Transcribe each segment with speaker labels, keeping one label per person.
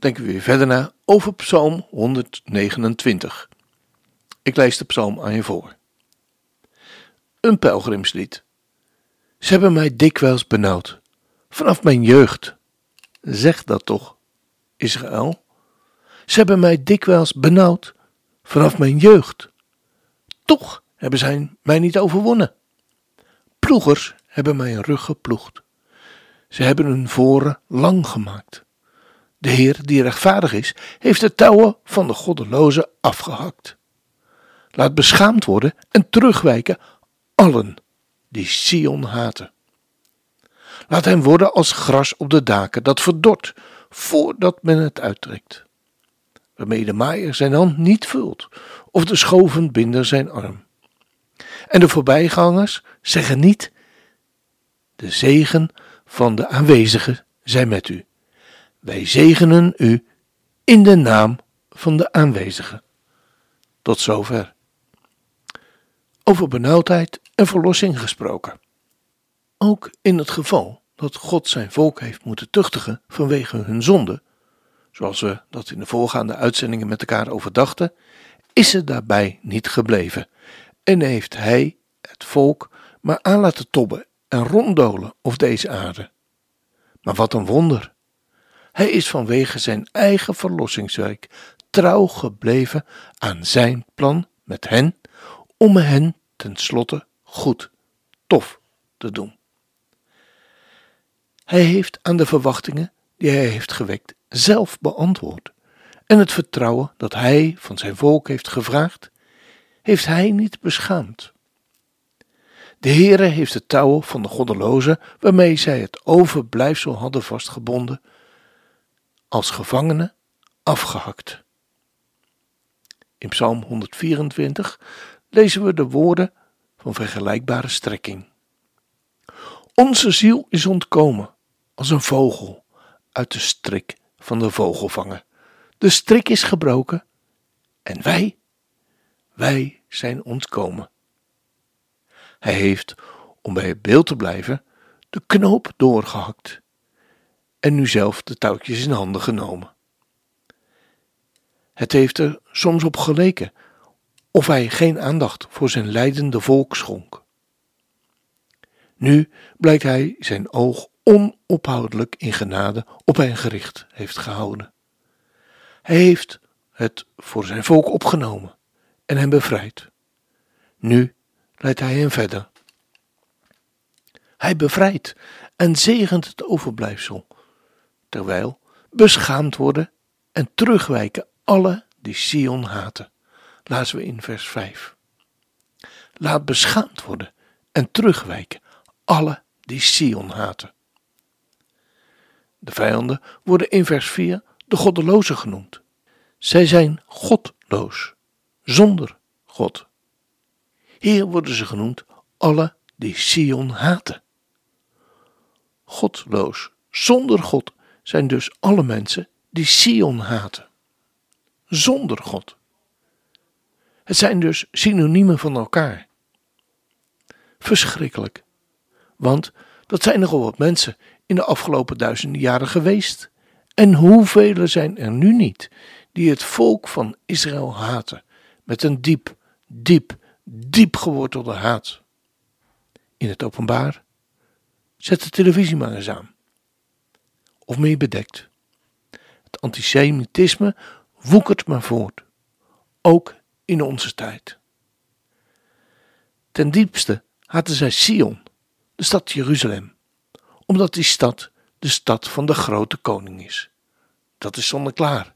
Speaker 1: denken we weer verder na over Psalm 129. Ik lees de psalm aan je voor. Een pelgrimslied. Ze hebben mij dikwijls benauwd, vanaf mijn jeugd. Zeg dat toch, Israël. Ze hebben mij dikwijls benauwd, vanaf mijn jeugd. Toch hebben zij mij niet overwonnen. Ploegers hebben mijn rug geploegd. Ze hebben hun voren lang gemaakt. De Heer, die rechtvaardig is, heeft de touwen van de goddelozen afgehakt. Laat beschaamd worden en terugwijken allen die Sion haten. Laat hem worden als gras op de daken dat verdort voordat men het uittrekt. Waarmee de maaier zijn hand niet vult of de schovenbinder zijn arm. En de voorbijgangers zeggen niet: De zegen van de aanwezigen zij met u. Wij zegenen u in de naam van de aanwezigen. Tot zover. Over benauwdheid en verlossing gesproken. Ook in het geval dat God zijn volk heeft moeten tuchtigen vanwege hun zonde, zoals we dat in de voorgaande uitzendingen met elkaar overdachten, is het daarbij niet gebleven en heeft hij het volk maar aan laten tobben en ronddolen op deze aarde. Maar wat een wonder! Hij is vanwege zijn eigen verlossingswerk trouw gebleven aan zijn plan met hen, om hen tenslotte goed, tof te doen. Hij heeft aan de verwachtingen die hij heeft gewekt zelf beantwoord. En het vertrouwen dat hij van zijn volk heeft gevraagd, heeft hij niet beschaamd. De Heere heeft de touwen van de goddelozen, waarmee zij het overblijfsel hadden vastgebonden, als gevangenen afgehakt. In Psalm 124 lezen we de woorden van vergelijkbare strekking. Onze ziel is ontkomen als een vogel uit de strik van de vogelvanger. De strik is gebroken en wij, wij zijn ontkomen. Hij heeft, om bij het beeld te blijven, de knoop doorgehakt en nu zelf de touwtjes in handen genomen. Het heeft er soms op geleken of hij geen aandacht voor zijn lijdende volk schonk. Nu blijkt hij zijn oog onophoudelijk in genade op hen gericht heeft gehouden. Hij heeft het voor zijn volk opgenomen en hen bevrijd. Nu leidt hij hen verder. Hij bevrijdt en zegent het overblijfsel terwijl beschaamd worden en terugwijken alle die Sion haten. Laten we in vers 5. Laat beschaamd worden en terugwijken alle die Sion haten. De vijanden worden in vers 4 de goddelozen genoemd. Zij zijn godloos, zonder God. Hier worden ze genoemd alle die Sion haten. Godloos, zonder God zijn dus alle mensen die Sion haten. Zonder God. Het zijn dus synoniemen van elkaar. Verschrikkelijk. Want dat zijn nogal wat mensen in de afgelopen duizenden jaren geweest. En hoeveel zijn er nu niet die het volk van Israël haten met een diep, diep, diep gewortelde haat? In het openbaar? Zet de televisie maar eens aan of meer bedekt. Het antisemitisme woekert maar voort, ook in onze tijd. Ten diepste haten zij Sion, de stad Jeruzalem, omdat die stad de stad van de grote koning is. Dat is zonneklaar.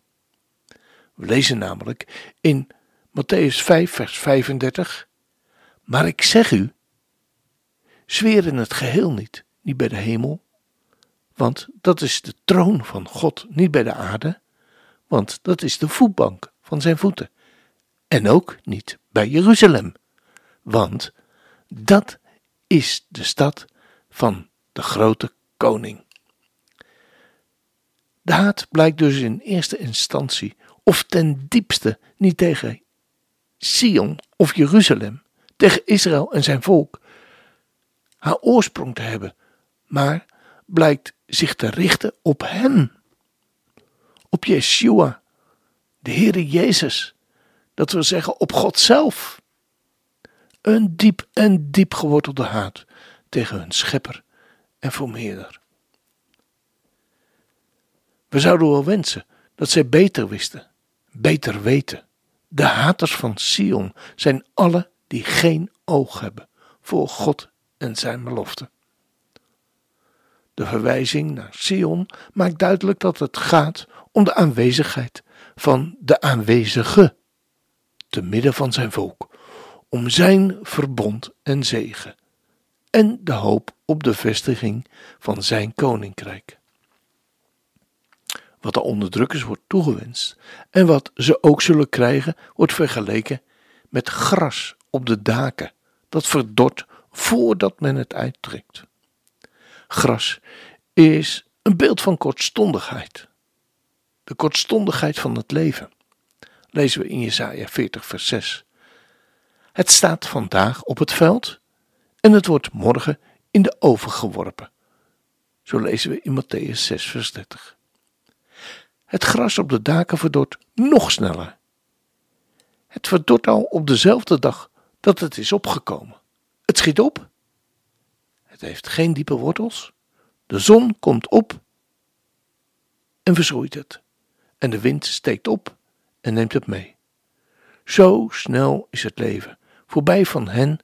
Speaker 1: We lezen namelijk in Matthäus 5, vers 35: Maar ik zeg u, zweer in het geheel niet, niet bij de hemel, want dat is de troon van God, niet bij de aarde, want dat is de voetbank van zijn voeten. En ook niet bij Jeruzalem, want dat is de stad van de grote koning. De haat blijkt dus in eerste instantie of ten diepste niet tegen Sion of Jeruzalem, tegen Israël en zijn volk, haar oorsprong te hebben, maar blijkt zich te richten op Hem, op Yeshua, de Heere Jezus, dat wil zeggen op God zelf. Een diep en diep gewortelde haat tegen hun schepper en vermeerder. We zouden wel wensen dat zij beter wisten, beter weten. De haters van Sion zijn alle die geen oog hebben voor God en zijn belofte. De verwijzing naar Sion maakt duidelijk dat het gaat om de aanwezigheid van de aanwezige te midden van zijn volk, om zijn verbond en zegen en de hoop op de vestiging van zijn koninkrijk. Wat de onderdrukkers wordt toegewenst en wat ze ook zullen krijgen, wordt vergeleken met gras op de daken dat verdort voordat men het uittrekt. Gras is een beeld van kortstondigheid. De kortstondigheid van het leven. Lezen we in Jesaja 40 vers 6. Het staat vandaag op het veld en het wordt morgen in de oven geworpen. Zo lezen we in Matthäus 6 vers 30. Het gras op de daken verdort nog sneller. Het verdort al op dezelfde dag dat het is opgekomen. Het schiet op. Het heeft geen diepe wortels. De zon komt op en verschroeit het. En de wind steekt op en neemt het mee. Zo snel is het leven, voorbij van hen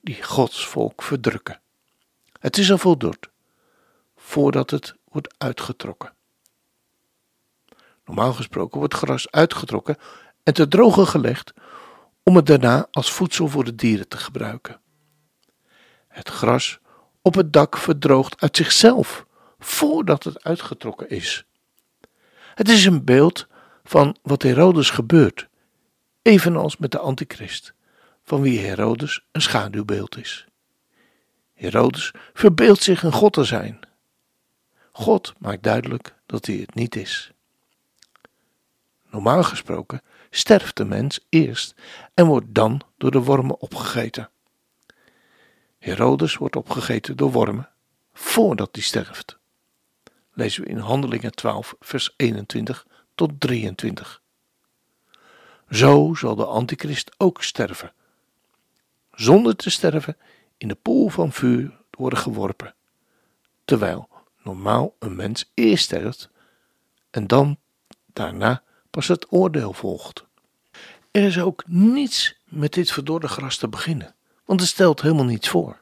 Speaker 1: die Gods volk verdrukken. Het is al voldord, voordat het wordt uitgetrokken. Normaal gesproken wordt gras uitgetrokken en te drogen gelegd om het daarna als voedsel voor de dieren te gebruiken. Het gras op het dak verdroogt uit zichzelf voordat het uitgetrokken is. Het is een beeld van wat Herodes gebeurt, evenals met de antichrist, van wie Herodes een schaduwbeeld is. Herodes verbeeldt zich een God te zijn. God maakt duidelijk dat hij het niet is. Normaal gesproken sterft de mens eerst en wordt dan door de wormen opgegeten. Herodes wordt opgegeten door wormen voordat hij sterft. Lezen we in Handelingen 12, vers 21 tot 23. Zo zal de antichrist ook sterven, zonder te sterven in de poel van vuur worden geworpen, terwijl normaal een mens eerst sterft en dan daarna pas het oordeel volgt. Er is ook niets met dit verdorde gras te beginnen, want het stelt helemaal niets voor.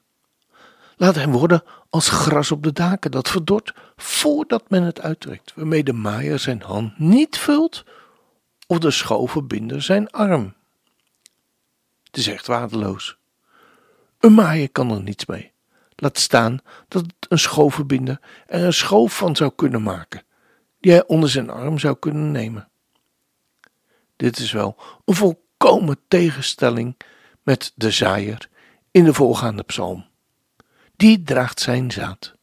Speaker 1: Laat hem worden als gras op de daken dat verdort voordat men het uittrekt, waarmee de maaier zijn hand niet vult of de schovenbinder zijn arm. Het is echt waardeloos. Een maaier kan er niets mee. Laat staan dat een schovenbinder er een schoof van zou kunnen maken, die hij onder zijn arm zou kunnen nemen. Dit is wel een volkomen tegenstelling met de zaaier in de voorgaande psalm. Die draagt zijn zaad,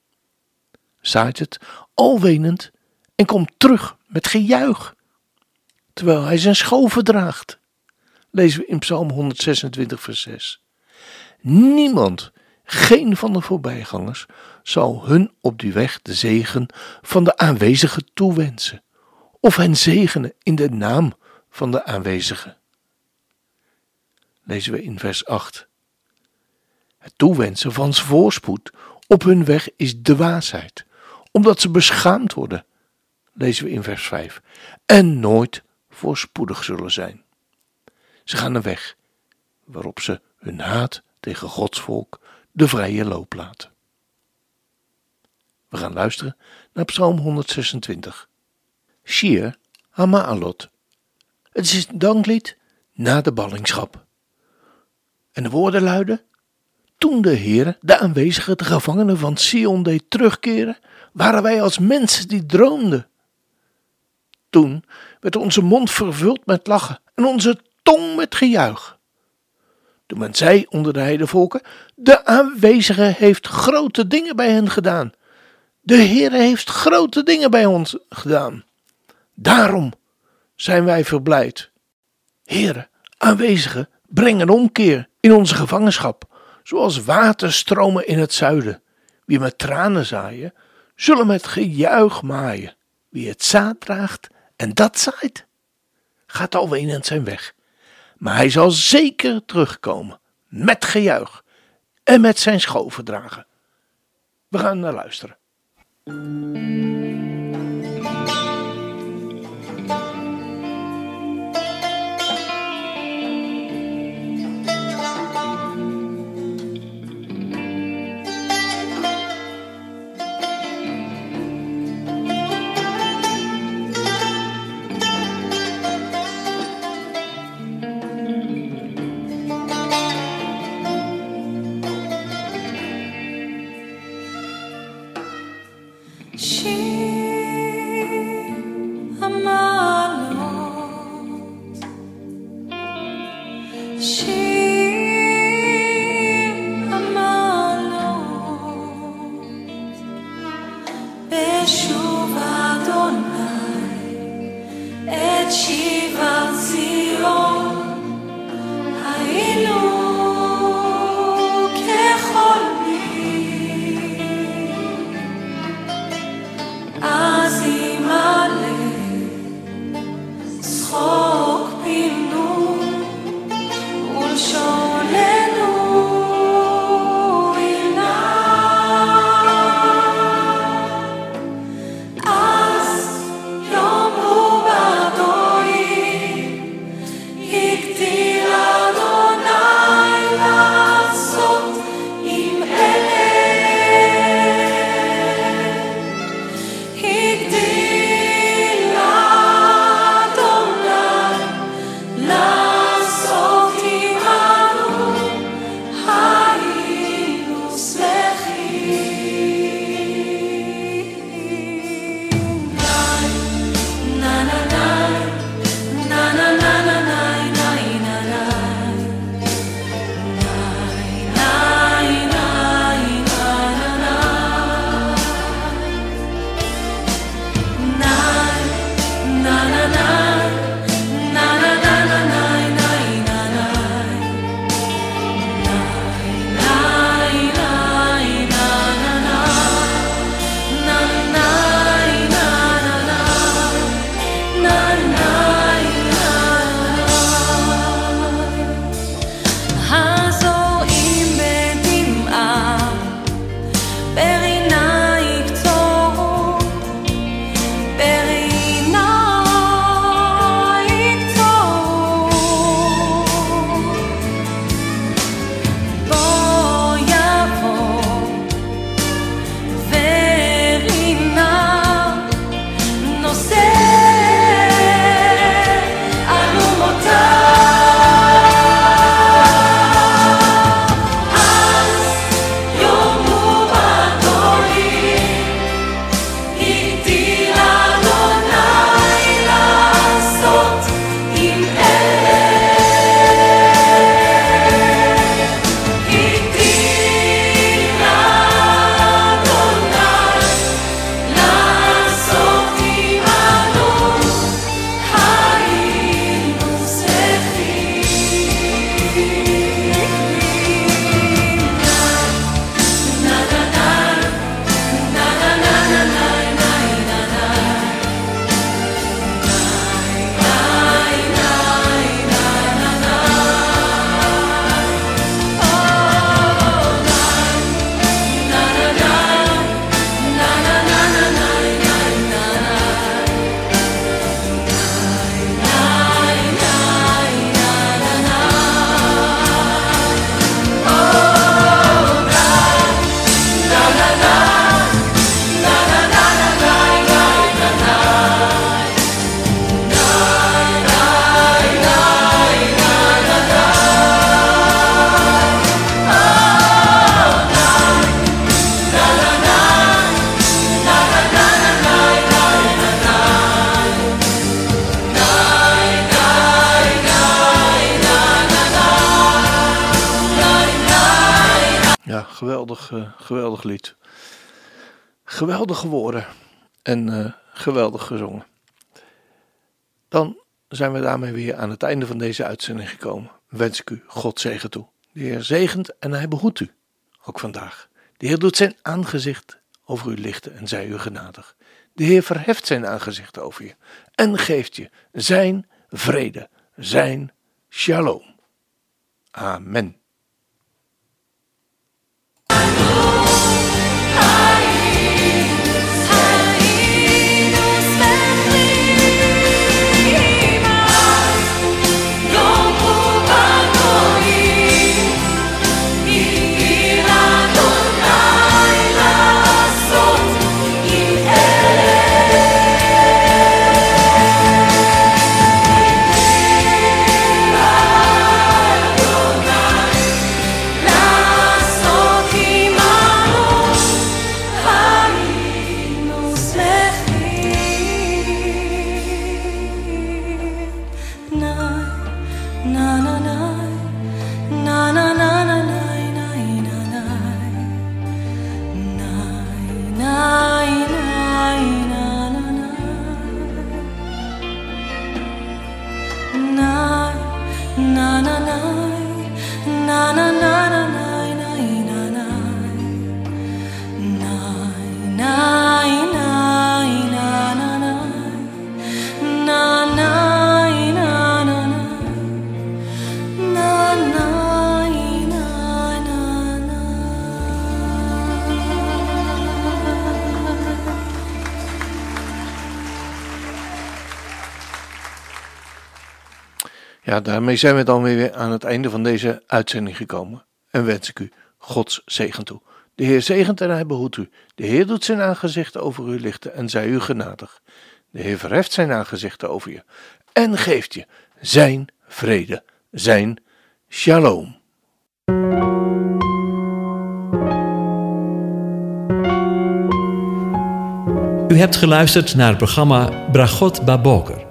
Speaker 1: zaait het al wenend en komt terug met gejuich, terwijl hij zijn schoven draagt. Lezen we in Psalm 126, vers 6. Niemand, geen van de voorbijgangers, zal hun op die weg de zegen van de aanwezigen toewensen, of hen zegenen in de naam van de aanwezigen. Lezen we in vers 8. Het toewensen van voorspoed op hun weg is dwaasheid, omdat ze beschaamd worden. Lezen we in vers 5. En nooit voorspoedig zullen zijn. Ze gaan een weg waarop ze hun haat tegen Gods volk de vrije loop laten. We gaan luisteren naar Psalm 126. Shir Hamaalot het is een danklied na de ballingschap. En de woorden luiden: Toen de Heer de aanwezige de gevangenen van Sion deed terugkeren, waren wij als mensen die droomden. Toen werd onze mond vervuld met lachen en onze tong met gejuich. Toen men zei onder de heidevolken, de aanwezige heeft grote dingen bij hen gedaan. De Heere heeft grote dingen bij ons gedaan. Daarom zijn wij verblijd. Heere, aanwezigen, breng een omkeer in onze gevangenschap, zoals waterstromen in het zuiden. Wie met tranen zaaien, zullen met gejuich maaien. Wie het zaad draagt en dat zaait, gaat alweer in zijn weg. Maar hij zal zeker terugkomen, met gejuich en met zijn schoven dragen. We gaan naar luisteren.
Speaker 2: Geweldig, uh, geweldig lied. Geweldige woorden en uh, geweldig gezongen. Dan zijn we daarmee weer aan het einde van deze uitzending gekomen. Wens ik u God zegen toe. De Heer zegent en hij behoedt u, ook vandaag. De Heer doet zijn aangezicht over u lichten en zij u genadig. De Heer verheft zijn aangezicht over je en geeft je zijn vrede, zijn shalom. Amen. Ja, daarmee zijn we dan weer aan het einde van deze uitzending gekomen. En wens ik u Gods zegen toe. De Heer zegent en hij behoedt u. De Heer doet zijn aangezicht over u lichten en zij u genadig. De Heer verheft zijn aangezicht over je en geeft je zijn vrede, zijn shalom.
Speaker 3: U hebt geluisterd naar het programma Bragot Baboker.